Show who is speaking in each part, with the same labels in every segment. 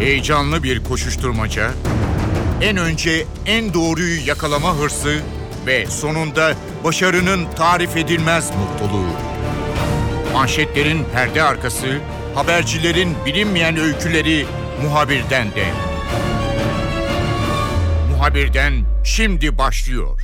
Speaker 1: Heyecanlı bir koşuşturmaca, en önce en doğruyu yakalama hırsı ve sonunda başarının tarif edilmez mutluluğu. Manşetlerin perde arkası, habercilerin bilinmeyen öyküleri muhabirden de. Muhabirden şimdi başlıyor.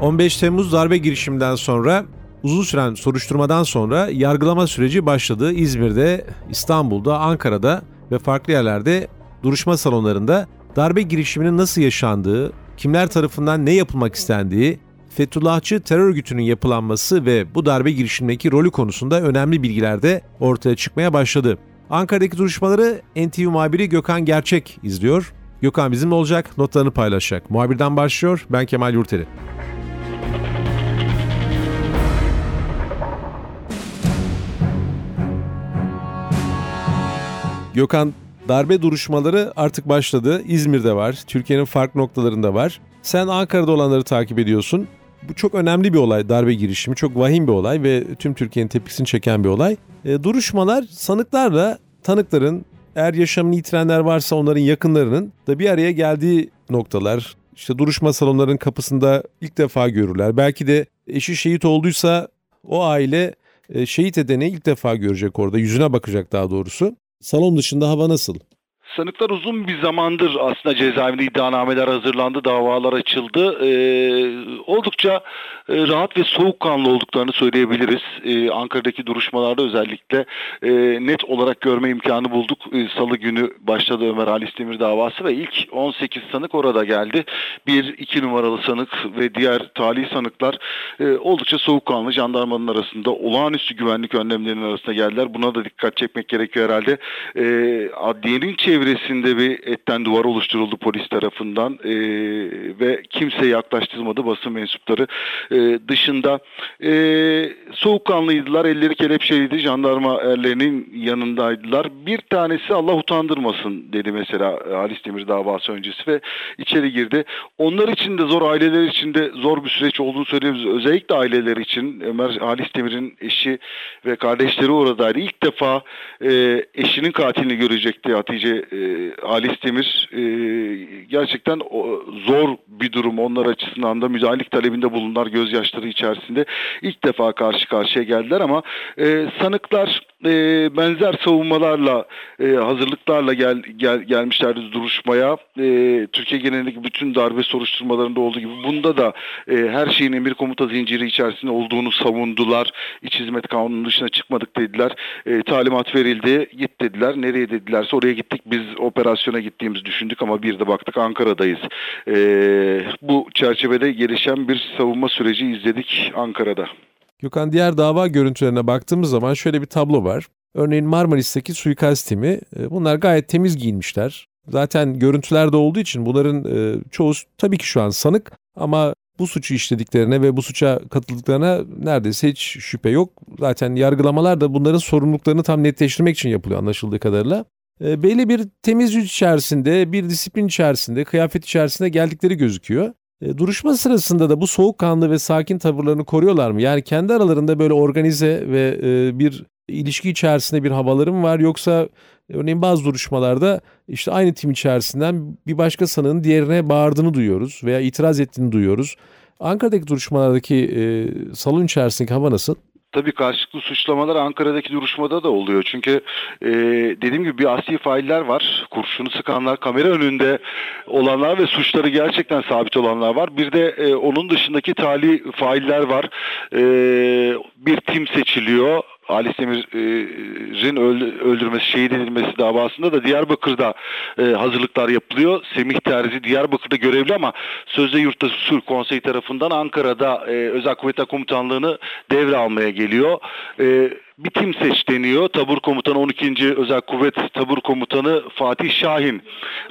Speaker 2: ...15 Temmuz darbe girişiminden sonra uzun süren soruşturmadan sonra yargılama süreci başladı. İzmir'de, İstanbul'da, Ankara'da ve farklı yerlerde duruşma salonlarında darbe girişiminin nasıl yaşandığı, kimler tarafından ne yapılmak istendiği, Fethullahçı terör örgütünün yapılanması ve bu darbe girişimindeki rolü konusunda önemli bilgiler de ortaya çıkmaya başladı. Ankara'daki duruşmaları NTV muhabiri Gökhan Gerçek izliyor. Gökhan bizimle olacak, notlarını paylaşacak. Muhabirden başlıyor, ben Kemal Yurteri. Gökhan darbe duruşmaları artık başladı. İzmir'de var, Türkiye'nin farklı noktalarında var. Sen Ankara'da olanları takip ediyorsun. Bu çok önemli bir olay darbe girişimi. Çok vahim bir olay ve tüm Türkiye'nin tepkisini çeken bir olay. E, duruşmalar sanıklarla tanıkların eğer yaşamını yitirenler varsa onların yakınlarının da bir araya geldiği noktalar. İşte duruşma salonlarının kapısında ilk defa görürler. Belki de eşi şehit olduysa o aile e, şehit edeni ilk defa görecek orada. Yüzüne bakacak daha doğrusu. Salon dışında hava nasıl?
Speaker 3: Sanıklar uzun bir zamandır aslında cezaevinde iddianameler hazırlandı, davalar açıldı. Ee, oldukça e, rahat ve soğukkanlı olduklarını söyleyebiliriz. Ee, Ankara'daki duruşmalarda özellikle e, net olarak görme imkanı bulduk. E, Salı günü başladı Ömer Halis Demir davası ve ilk 18 sanık orada geldi. Bir, iki numaralı sanık ve diğer tali sanıklar e, oldukça soğukkanlı jandarmanın arasında olağanüstü güvenlik önlemlerinin arasında geldiler. Buna da dikkat çekmek gerekiyor herhalde. E, adliyenin çevre çevresinde bir etten duvar oluşturuldu polis tarafından e, ve kimse yaklaştırmadı basın mensupları e, dışında. E, soğukkanlıydılar, elleri kelepçeliydi, jandarma erlerinin yanındaydılar. Bir tanesi Allah utandırmasın dedi mesela Halis Demir davası öncesi ve içeri girdi. Onlar için de zor, aileler için de zor bir süreç olduğunu söylüyoruz. Özellikle aileler için Ömer Halis Demir'in eşi ve kardeşleri oradaydı. İlk defa e, eşinin katilini görecekti Hatice e, Halis Demir e, gerçekten o, zor bir durum onlar açısından da müdahalelik talebinde bulundular gözyaşları içerisinde. ilk defa karşı karşıya geldiler ama e, sanıklar e, benzer savunmalarla e, hazırlıklarla gel, gel gelmişlerdi duruşmaya. E, Türkiye genelindeki bütün darbe soruşturmalarında olduğu gibi bunda da e, her şeyin emir komuta zinciri içerisinde olduğunu savundular. İç hizmet kanunun dışına çıkmadık dediler. E, talimat verildi. Git dediler. Nereye dedilerse oraya gittik. Biz operasyona gittiğimizi düşündük ama bir de baktık Ankara'dayız. E, bu çerçevede gelişen bir savunma süreci izledik Ankara'da.
Speaker 2: Gökhan diğer dava görüntülerine baktığımız zaman şöyle bir tablo var. Örneğin Marmaris'teki suikast timi e, bunlar gayet temiz giyinmişler. Zaten görüntülerde olduğu için bunların e, çoğu tabii ki şu an sanık ama bu suçu işlediklerine ve bu suça katıldıklarına neredeyse hiç şüphe yok. Zaten yargılamalar da bunların sorumluluklarını tam netleştirmek için yapılıyor anlaşıldığı kadarıyla. E, belli bir temiz yüz içerisinde, bir disiplin içerisinde, kıyafet içerisinde geldikleri gözüküyor. E, duruşma sırasında da bu soğukkanlı ve sakin tavırlarını koruyorlar mı? Yani kendi aralarında böyle organize ve e, bir ilişki içerisinde bir havaları mı var yoksa örneğin bazı duruşmalarda işte aynı tim içerisinden bir başka sanığın diğerine bağırdığını duyuyoruz veya itiraz ettiğini duyuyoruz. Ankara'daki duruşmalardaki e, salon içerisindeki hava nasıl?
Speaker 3: Tabii karşılıklı suçlamalar Ankara'daki duruşmada da oluyor. Çünkü e, dediğim gibi bir asli failler var. Kurşunu sıkanlar, kamera önünde olanlar ve suçları gerçekten sabit olanlar var. Bir de e, onun dışındaki tali failler var. E, bir tim seçiliyor Ali Demir'in öldürmesi, şehit edilmesi davasında da Diyarbakır'da e, hazırlıklar yapılıyor. Semih Terzi Diyarbakır'da görevli ama sözde yurtta sulh konseyi tarafından Ankara'da e, Özel Kuvvetler Komutanlığı'nı devre almaya geliyor. E, bir tim seç deniyor. Tabur komutanı 12. Özel Kuvvet Tabur Komutanı Fatih Şahin.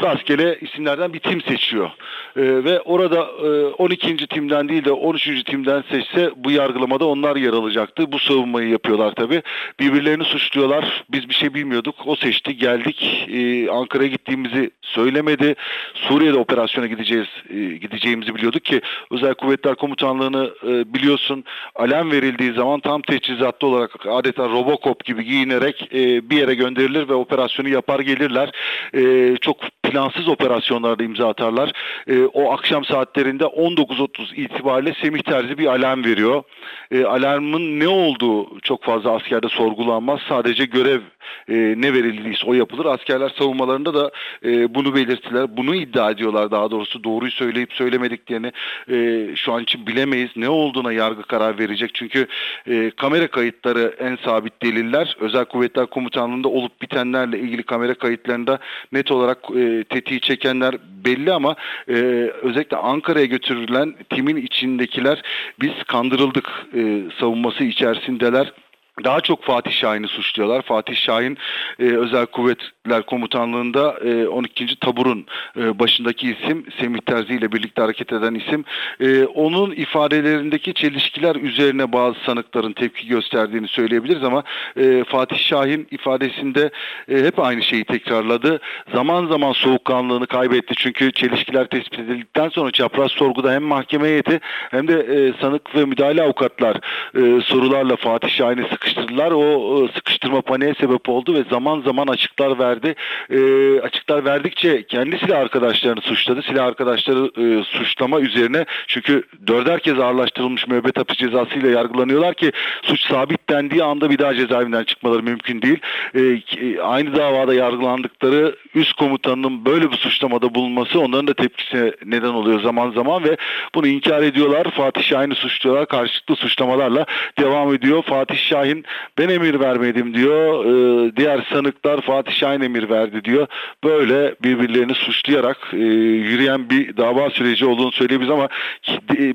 Speaker 3: Rastgele isimlerden bir tim seçiyor. Ee, ve orada e, 12. timden değil de 13. timden seçse bu yargılamada onlar yer alacaktı. Bu savunmayı yapıyorlar tabi. Birbirlerini suçluyorlar. Biz bir şey bilmiyorduk. O seçti. Geldik. Ee, Ankara'ya gittiğimizi söylemedi. Suriye'de operasyona gideceğiz e, gideceğimizi biliyorduk ki Özel Kuvvetler Komutanlığı'nı e, biliyorsun alarm verildiği zaman tam teçhizatlı olarak adeta Robocop gibi giyinerek e, bir yere gönderilir ve operasyonu yapar gelirler. E, çok plansız operasyonlarda imza atarlar. E, o akşam saatlerinde 19.30 itibariyle Semih Terzi bir alarm veriyor. E, alarmın ne olduğu çok fazla askerde sorgulanmaz. Sadece görev e, ne verildiyse o yapılır. Askerler savunmalarında da e, bunu belirttiler. Bunu iddia ediyorlar daha doğrusu. Doğruyu söyleyip söylemediklerini e, şu an için bilemeyiz. Ne olduğuna yargı karar verecek. Çünkü e, kamera kayıtları en sabit deliller. Özel Kuvvetler Komutanlığı'nda olup bitenlerle ilgili kamera kayıtlarında net olarak e, tetiği çekenler belli ama e, özellikle Ankara'ya götürülen timin içindekiler biz kandırıldık e, savunması içerisindeler daha çok Fatih Şahin'i suçluyorlar. Fatih Şahin e, Özel Kuvvetler Komutanlığı'nda e, 12. Tabur'un e, başındaki isim Semih Terzi ile birlikte hareket eden isim. E, onun ifadelerindeki çelişkiler üzerine bazı sanıkların tepki gösterdiğini söyleyebiliriz ama e, Fatih Şahin ifadesinde e, hep aynı şeyi tekrarladı. Zaman zaman soğukkanlılığını kaybetti çünkü çelişkiler tespit edildikten sonra çapraz sorguda hem mahkeme heyeti hem de e, sanık ve müdahale avukatlar e, sorularla Fatih Şahin'i sık sıkıştırdılar. O sıkıştırma paniğe sebep oldu ve zaman zaman açıklar verdi. E, açıklar verdikçe kendi silah arkadaşlarını suçladı. Silah arkadaşları e, suçlama üzerine çünkü dörder kez ağırlaştırılmış müebbet hapis cezasıyla yargılanıyorlar ki suç sabitlendiği anda bir daha cezaevinden çıkmaları mümkün değil. E, aynı davada yargılandıkları üst komutanının böyle bir suçlamada bulunması onların da tepkisine neden oluyor zaman zaman ve bunu inkar ediyorlar. Fatih Şahin'i suçluyorlar. Karşılıklı suçlamalarla devam ediyor. Fatih Şahin Şahin ben emir vermedim diyor. E, diğer sanıklar Fatih Şahin emir verdi diyor. Böyle birbirlerini suçlayarak e, yürüyen bir dava süreci olduğunu söyleyebiliriz ama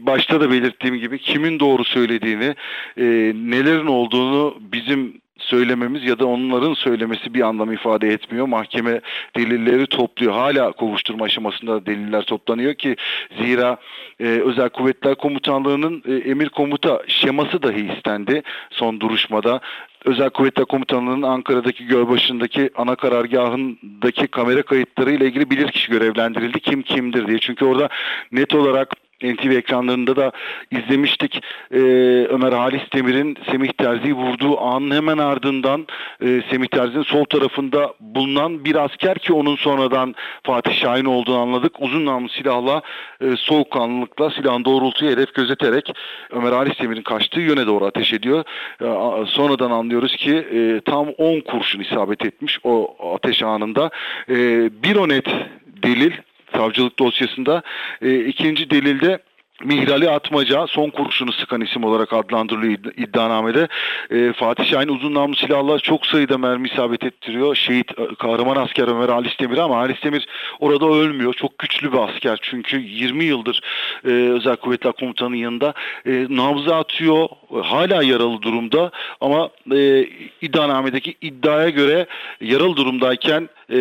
Speaker 3: başta da belirttiğim gibi kimin doğru söylediğini, e, nelerin olduğunu bizim söylememiz ya da onların söylemesi bir anlam ifade etmiyor. Mahkeme delilleri topluyor. Hala kovuşturma aşamasında deliller toplanıyor ki zira e, Özel Kuvvetler Komutanlığı'nın e, emir komuta şeması dahi istendi son duruşmada. Özel Kuvvetler Komutanlığı'nın Ankara'daki Gölbaşı'ndaki ana karargahındaki kamera kayıtları ile ilgili bilirkişi görevlendirildi. Kim kimdir diye. Çünkü orada net olarak NTV ekranlarında da izlemiştik. Ee, Ömer Halis Demir'in Semih Terzi'yi vurduğu anın hemen ardından e, Semih Terzi'nin sol tarafında bulunan bir asker ki onun sonradan Fatih Şahin olduğunu anladık. Uzun namlu silahla e, soğukkanlılıkla silahın doğrultuyu hedef gözeterek Ömer Halis Demir'in kaçtığı yöne doğru ateş ediyor. E, sonradan anlıyoruz ki e, tam 10 kurşun isabet etmiş o ateş anında. E, bir o net delil savcılık dosyasında. E, ikinci delilde Mihrali Atmaca son kurşunu sıkan isim olarak adlandırılıyor iddianamede. E, Fatih Şahin uzun namlu silahla çok sayıda mermi isabet ettiriyor. Şehit e, kahraman asker Ömer Halis Demir ama Halis Demir orada ölmüyor. Çok güçlü bir asker çünkü 20 yıldır e, Özel Kuvvetler Komutanı'nın yanında e, nabza atıyor. Hala yaralı durumda ama e, iddianamedeki iddiaya göre yaralı durumdayken e,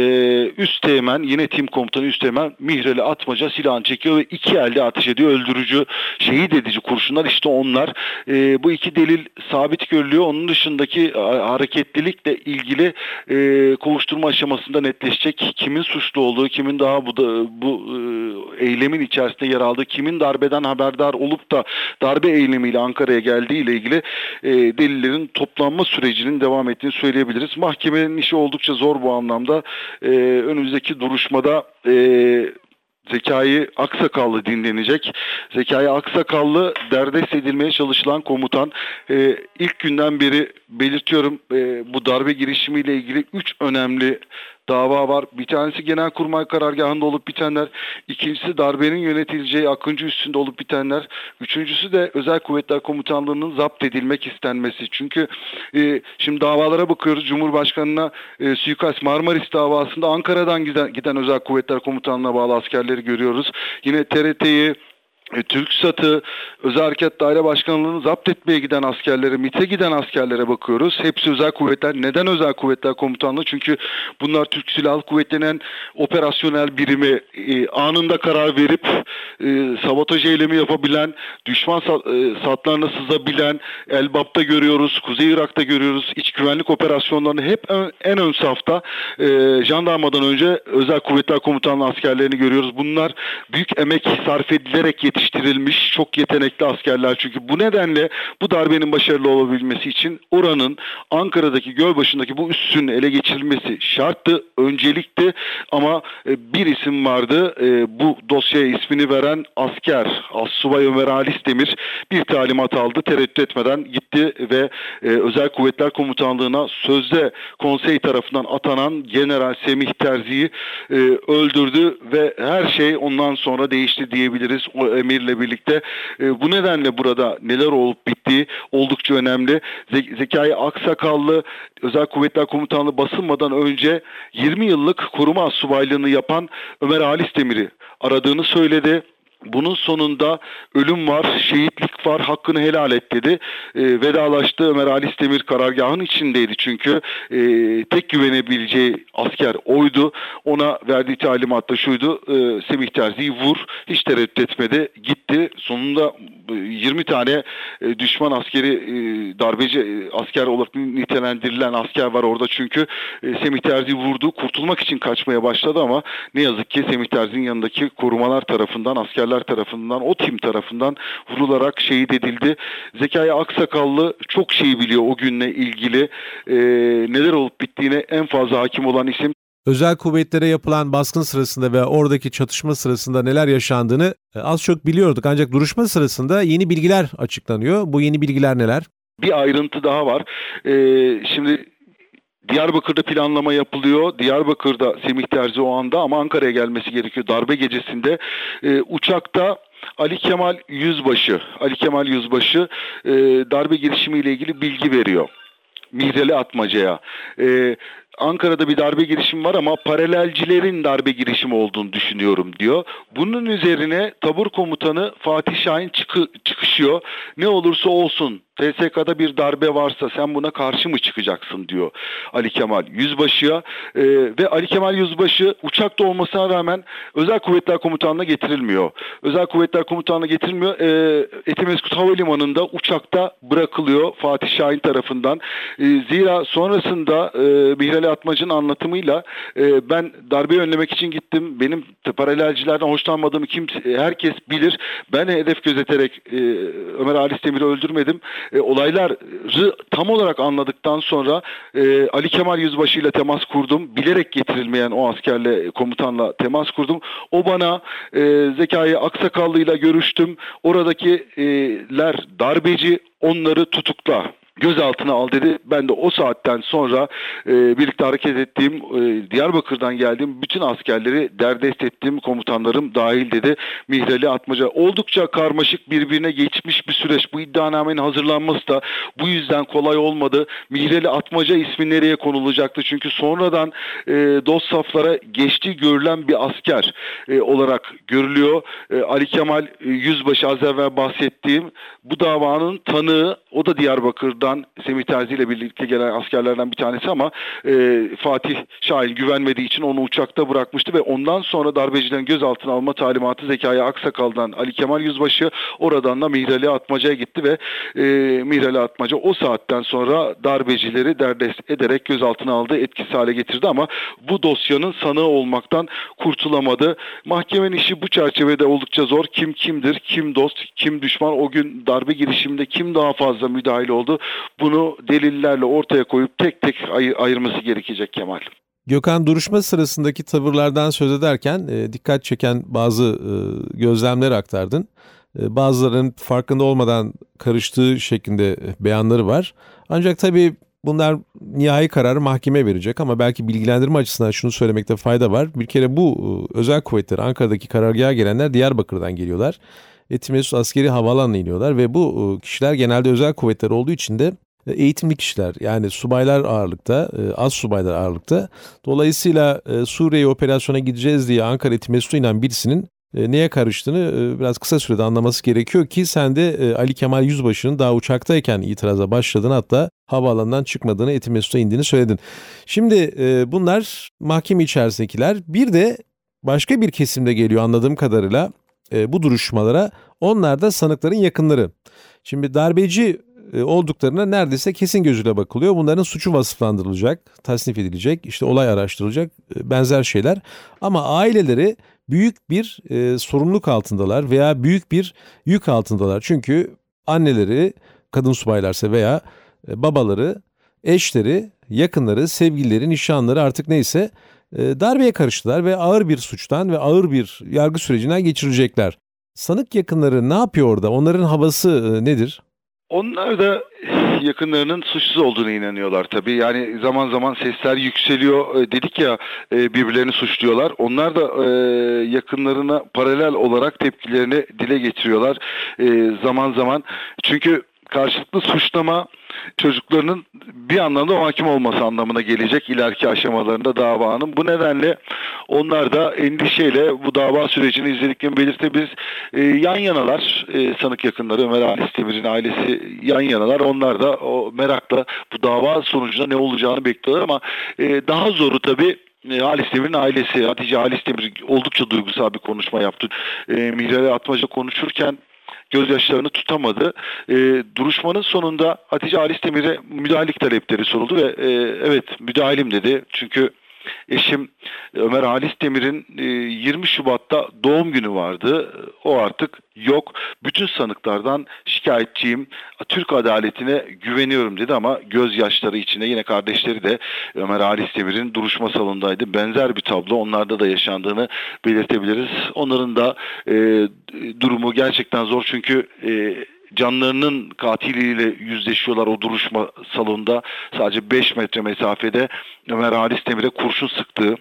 Speaker 3: üst teğmen yine tim komutanı üst teğmen Mihreli Atmaca silahını çekiyor ve iki elde ateş ediyor. Öldürücü, şehit edici kurşunlar işte onlar. E, bu iki delil sabit görülüyor. Onun dışındaki hareketlilikle ilgili e, kovuşturma aşamasında netleşecek. Kimin suçlu olduğu, kimin daha bu da, bu e, eylemin içerisinde yer aldığı, kimin darbeden haberdar olup da darbe eylemiyle Ankara'ya geldiği ile ilgili e, delillerin toplanma sürecinin devam ettiğini söyleyebiliriz. Mahkemenin işi oldukça zor bu anlamda e, önümüzdeki duruşmada e, Zekai Aksakallı dinlenecek. Zekai Aksakallı derdest edilmeye çalışılan komutan. E, ilk günden beri belirtiyorum e, bu darbe girişimiyle ilgili üç önemli dava var. Bir tanesi Genelkurmay karargahında olup bitenler. İkincisi darbenin yönetileceği Akıncı üstünde olup bitenler. Üçüncüsü de Özel Kuvvetler Komutanlığı'nın zapt edilmek istenmesi. Çünkü e, şimdi davalara bakıyoruz. Cumhurbaşkanı'na e, suikast Marmaris davasında Ankara'dan giden, giden Özel Kuvvetler Komutanlığı'na bağlı askerleri görüyoruz. Yine TRT'yi e, TürkSat'ı, Özel Harekat Daire Başkanlığı'nı zapt etmeye giden askerlere, MİT'e giden askerlere bakıyoruz. Hepsi özel kuvvetler. Neden özel kuvvetler komutanlığı? Çünkü bunlar Türk Silahlı Kuvvetleri'nin operasyonel birimi e, anında karar verip e, sabotaj eylemi yapabilen, düşman sa e, satlarına sızabilen, Elbap'ta görüyoruz, Kuzey Irak'ta görüyoruz. İç güvenlik operasyonlarını hep ön, en ön safta e, jandarmadan önce özel kuvvetler komutanlığı askerlerini görüyoruz. Bunlar büyük emek sarf edilerek yetiştirilmiş yetiştirilmiş çok yetenekli askerler. Çünkü bu nedenle bu darbenin başarılı olabilmesi için oranın Ankara'daki Gölbaşı'ndaki bu üssün ele geçirilmesi şarttı, öncelikti. Ama e, bir isim vardı. E, bu dosyaya ismini veren asker Assubay Ömer Halis Demir bir talimat aldı. Tereddüt etmeden gitti ve e, Özel Kuvvetler Komutanlığı'na sözde konsey tarafından atanan General Semih Terzi'yi öldürdü ve her şey ondan sonra değişti diyebiliriz. O emirle birlikte e, bu nedenle burada neler olup bittiği oldukça önemli. Ze- Zekai Aksakallı Özel Kuvvetler Komutanlığı basılmadan önce 20 yıllık koruma subaylığını yapan Ömer Halis Demir'i aradığını söyledi. Bunun sonunda ölüm var, şehitlik var, hakkını helal et dedi. E, vedalaştı Ömer Halis Demir karargahın içindeydi çünkü e, tek güvenebileceği asker oydu. Ona verdiği talimat da şuydu, e, Semih Terzi'yi vur, hiç tereddüt etmedi, gitti. Sonunda 20 tane e, düşman askeri e, darbeci e, asker olarak nitelendirilen asker var orada çünkü e, Semih Terzi vurdu, kurtulmak için kaçmaya başladı ama ne yazık ki Semih Terzi'nin yanındaki korumalar tarafından asker askerler tarafından, o tim tarafından vurularak şehit edildi. Zekai Aksakallı çok şey biliyor o günle ilgili. E, neler olup bittiğine en fazla hakim olan isim.
Speaker 2: Özel kuvvetlere yapılan baskın sırasında ve oradaki çatışma sırasında neler yaşandığını e, az çok biliyorduk. Ancak duruşma sırasında yeni bilgiler açıklanıyor. Bu yeni bilgiler neler?
Speaker 3: Bir ayrıntı daha var. Ee, şimdi Diyarbakır'da planlama yapılıyor. Diyarbakır'da Semih Terzi o anda ama Ankara'ya gelmesi gerekiyor. Darbe gecesinde e, uçakta Ali Kemal Yüzbaşı, Ali Kemal Yüzbaşı e, darbe girişimiyle ilgili bilgi veriyor. Mihreli Atmaca'ya. E, Ankara'da bir darbe girişimi var ama paralelcilerin darbe girişimi olduğunu düşünüyorum diyor. Bunun üzerine tabur komutanı Fatih Şahin çıkı, çıkışıyor. Ne olursa olsun TSK'da bir darbe varsa sen buna karşı mı çıkacaksın diyor Ali Kemal Yüzbaşı'ya e, ve Ali Kemal Yüzbaşı uçakta olmasına rağmen Özel Kuvvetler Komutanlığı'na getirilmiyor. Özel Kuvvetler Komutanlığı'na getirilmiyor. E, Etimeskut Havalimanı'nda uçakta bırakılıyor Fatih Şahin tarafından. E, zira sonrasında e, Mihrali Atmacı'nın anlatımıyla e, ben darbeyi önlemek için gittim. Benim paralelcilerden hoşlanmadığımı kimse, herkes bilir. Ben hedef gözeterek e, Ömer Halis Demir'i öldürmedim e, olayları tam olarak anladıktan sonra e, Ali Kemal Yüzbaşı ile temas kurdum. Bilerek getirilmeyen o askerle komutanla temas kurdum. O bana e, Zekai Aksakallı ile görüştüm. Oradakiler darbeci onları tutukla gözaltına al dedi. Ben de o saatten sonra e, birlikte hareket ettiğim e, Diyarbakır'dan geldiğim bütün askerleri derdest ettiğim komutanlarım dahil dedi. Mihrali Atmaca oldukça karmaşık birbirine geçmiş bir süreç. Bu iddianamenin hazırlanması da bu yüzden kolay olmadı. Mihrali Atmaca ismi nereye konulacaktı? Çünkü sonradan e, dost saflara geçtiği görülen bir asker e, olarak görülüyor. E, Ali Kemal e, Yüzbaşı az evvel bahsettiğim bu davanın tanığı o da Diyarbakır'da Irak'tan Semih Terzi ile birlikte gelen askerlerden bir tanesi ama e, Fatih Şahin güvenmediği için onu uçakta bırakmıştı ve ondan sonra darbecilerin gözaltına alma talimatı Zekai Aksakal'dan Ali Kemal Yüzbaşı oradan da Mihrali Atmaca'ya gitti ve e, Mihrali Atmaca o saatten sonra darbecileri derdest ederek gözaltına aldı, etkisiz hale getirdi ama bu dosyanın sanığı olmaktan kurtulamadı. Mahkemenin işi bu çerçevede oldukça zor. Kim kimdir, kim dost, kim düşman, o gün darbe girişiminde kim daha fazla müdahil oldu bunu delillerle ortaya koyup tek tek ayır, ayırması gerekecek Kemal.
Speaker 2: Gökhan duruşma sırasındaki tavırlardan söz ederken e, dikkat çeken bazı e, gözlemler aktardın. E, bazılarının farkında olmadan karıştığı şeklinde beyanları var. Ancak tabii bunlar nihai kararı mahkeme verecek ama belki bilgilendirme açısından şunu söylemekte fayda var. Bir kere bu e, özel kuvvetler Ankara'daki karargaha gelenler Diyarbakır'dan geliyorlar. Etimesut askeri havaalanına iniyorlar ve bu e, kişiler genelde özel kuvvetler olduğu için de eğitimli kişiler yani subaylar ağırlıkta, az subaylar ağırlıkta. Dolayısıyla Suriye'ye operasyona gideceğiz diye Ankara Etimesut'a inen birisinin neye karıştığını biraz kısa sürede anlaması gerekiyor ki sen de Ali Kemal Yüzbaşı'nın daha uçaktayken itiraza başladığını hatta havaalanından çıkmadığını Etimesgut'a indiğini söyledin. Şimdi bunlar mahkeme içerisindekiler. Bir de başka bir kesimde geliyor anladığım kadarıyla e, bu duruşmalara. Onlar da sanıkların yakınları. Şimdi darbeci e, olduklarına neredeyse kesin gözüyle bakılıyor. Bunların suçu vasıflandırılacak, tasnif edilecek, işte olay araştırılacak, e, benzer şeyler. Ama aileleri büyük bir e, sorumluluk altındalar veya büyük bir yük altındalar. Çünkü anneleri, kadın subaylarsa veya babaları, eşleri, yakınları, sevgilileri, nişanları artık neyse darbeye karıştılar ve ağır bir suçtan ve ağır bir yargı sürecinden geçirecekler. Sanık yakınları ne yapıyor orada? Onların havası e, nedir?
Speaker 3: Onlar da yakınlarının suçsuz olduğunu inanıyorlar tabii. Yani zaman zaman sesler yükseliyor. E, dedik ya e, birbirlerini suçluyorlar. Onlar da yakınlarına paralel olarak tepkilerini dile getiriyorlar. Zaman zaman çünkü karşılıklı suçlama çocuklarının bir anlamda hakim olması anlamına gelecek ileriki aşamalarında davanın. Bu nedenle onlar da endişeyle bu dava sürecini izlediklerini belirtebiliriz. E, yan yanalar e, sanık yakınları Ömer Halis ailesi yan yanalar. Onlar da o merakla bu dava sonucunda ne olacağını bekliyorlar ama e, daha zoru tabii e, Halis Demir'in ailesi Hatice Halis Demir oldukça duygusal bir konuşma yaptı. E, Mihrale Atmaca konuşurken gözyaşlarını tutamadı. E, duruşmanın sonunda Hatice Halis Demir'e müdahalelik talepleri soruldu ve e, evet müdahalim dedi. Çünkü Eşim Ömer Halis Demir'in 20 e, Şubat'ta doğum günü vardı. O artık yok. Bütün sanıklardan şikayetçiyim. Türk adaletine güveniyorum dedi ama gözyaşları içinde yine kardeşleri de Ömer Halis Demir'in duruşma salonundaydı. Benzer bir tablo onlarda da yaşandığını belirtebiliriz. Onların da e, durumu gerçekten zor çünkü e, canlarının katiliyle yüzleşiyorlar o duruşma salonunda. Sadece 5 metre mesafede Ömer Halis Demir'e kurşun sıktığı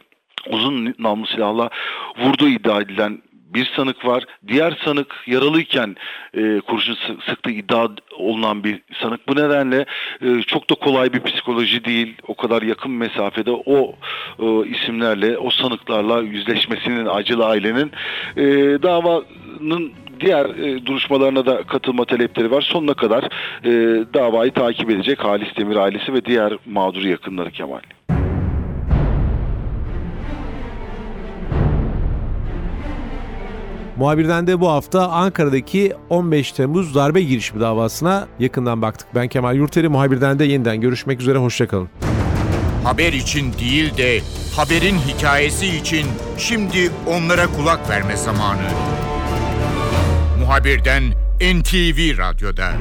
Speaker 3: uzun namlu silahla vurduğu iddia edilen bir sanık var. Diğer sanık yaralıyken e, kurşun sıktığı iddia olunan bir sanık. Bu nedenle e, çok da kolay bir psikoloji değil. O kadar yakın mesafede o e, isimlerle, o sanıklarla yüzleşmesinin acılı ailenin e, davanın diğer e, duruşmalarına da katılma talepleri var. Sonuna kadar e, davayı takip edecek Halis Demir ailesi ve diğer mağdur yakınları Kemal.
Speaker 2: Muhabirden de bu hafta Ankara'daki 15 Temmuz darbe girişimi davasına yakından baktık. Ben Kemal Yurteri, muhabirden de yeniden görüşmek üzere, hoşçakalın.
Speaker 1: Haber için değil de haberin hikayesi için şimdi onlara kulak verme zamanı. Muhabirden NTV Radyo'da.